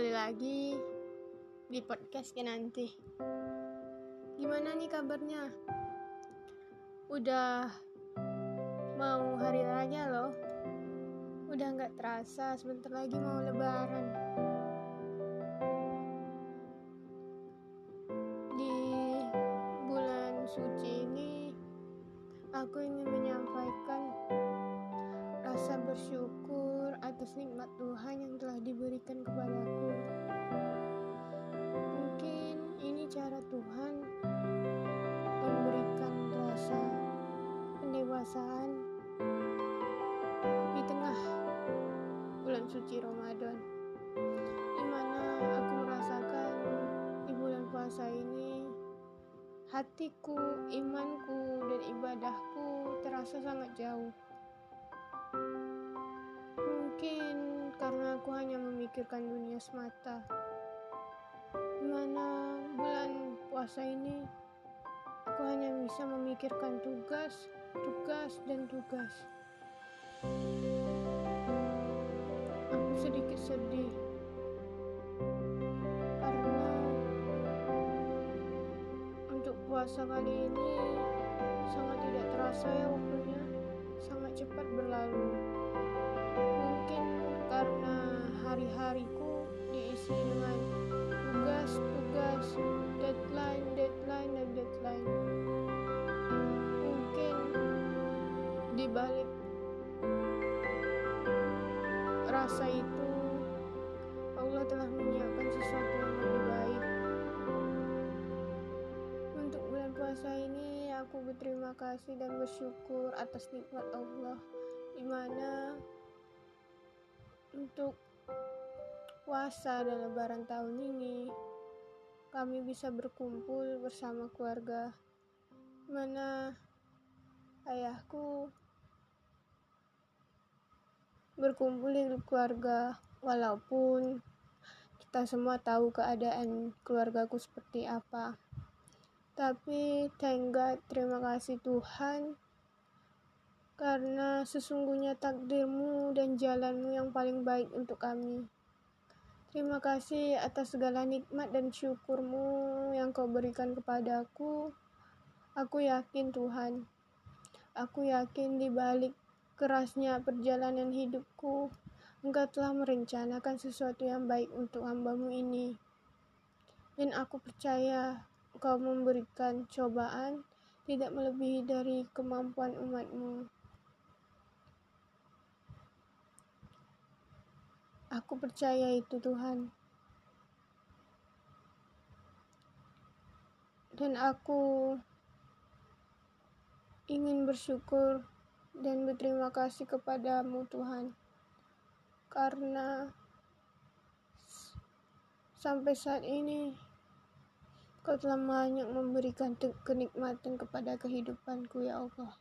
kembali lagi di podcast nanti. Gimana nih kabarnya? Udah mau hari raya loh. Udah nggak terasa sebentar lagi mau lebaran. Di bulan suci ini aku ingin menyampaikan rasa bersyukur atas nikmat Tuhan yang telah diberikan kepadaku. Mungkin ini cara Tuhan memberikan rasa pendewasaan di tengah bulan suci Ramadan, di mana aku merasakan di bulan puasa ini hatiku, imanku, dan ibadahku terasa sangat jauh. Karena aku hanya memikirkan dunia semata. Di mana bulan puasa ini aku hanya bisa memikirkan tugas, tugas, dan tugas. Aku sedikit sedih karena untuk puasa kali ini sangat tidak terasa ya waktunya, rasa itu Allah telah menyiapkan sesuatu yang lebih baik. Untuk bulan puasa ini aku berterima kasih dan bersyukur atas nikmat Allah di mana untuk puasa dan lebaran tahun ini kami bisa berkumpul bersama keluarga mana ayahku berkumpul di keluarga walaupun kita semua tahu keadaan keluargaku seperti apa tapi thank God terima kasih Tuhan karena sesungguhnya takdirmu dan jalanmu yang paling baik untuk kami. Terima kasih atas segala nikmat dan syukurmu yang kau berikan kepadaku. Aku yakin Tuhan, aku yakin di balik kerasnya perjalanan hidupku, Engkau telah merencanakan sesuatu yang baik untuk hambamu ini. Dan aku percaya Engkau memberikan cobaan tidak melebihi dari kemampuan umatmu. Aku percaya itu Tuhan. Dan aku ingin bersyukur berterima kasih kepadamu Tuhan. Karena sampai saat ini Kau telah banyak memberikan kenikmatan kepada kehidupanku ya Allah.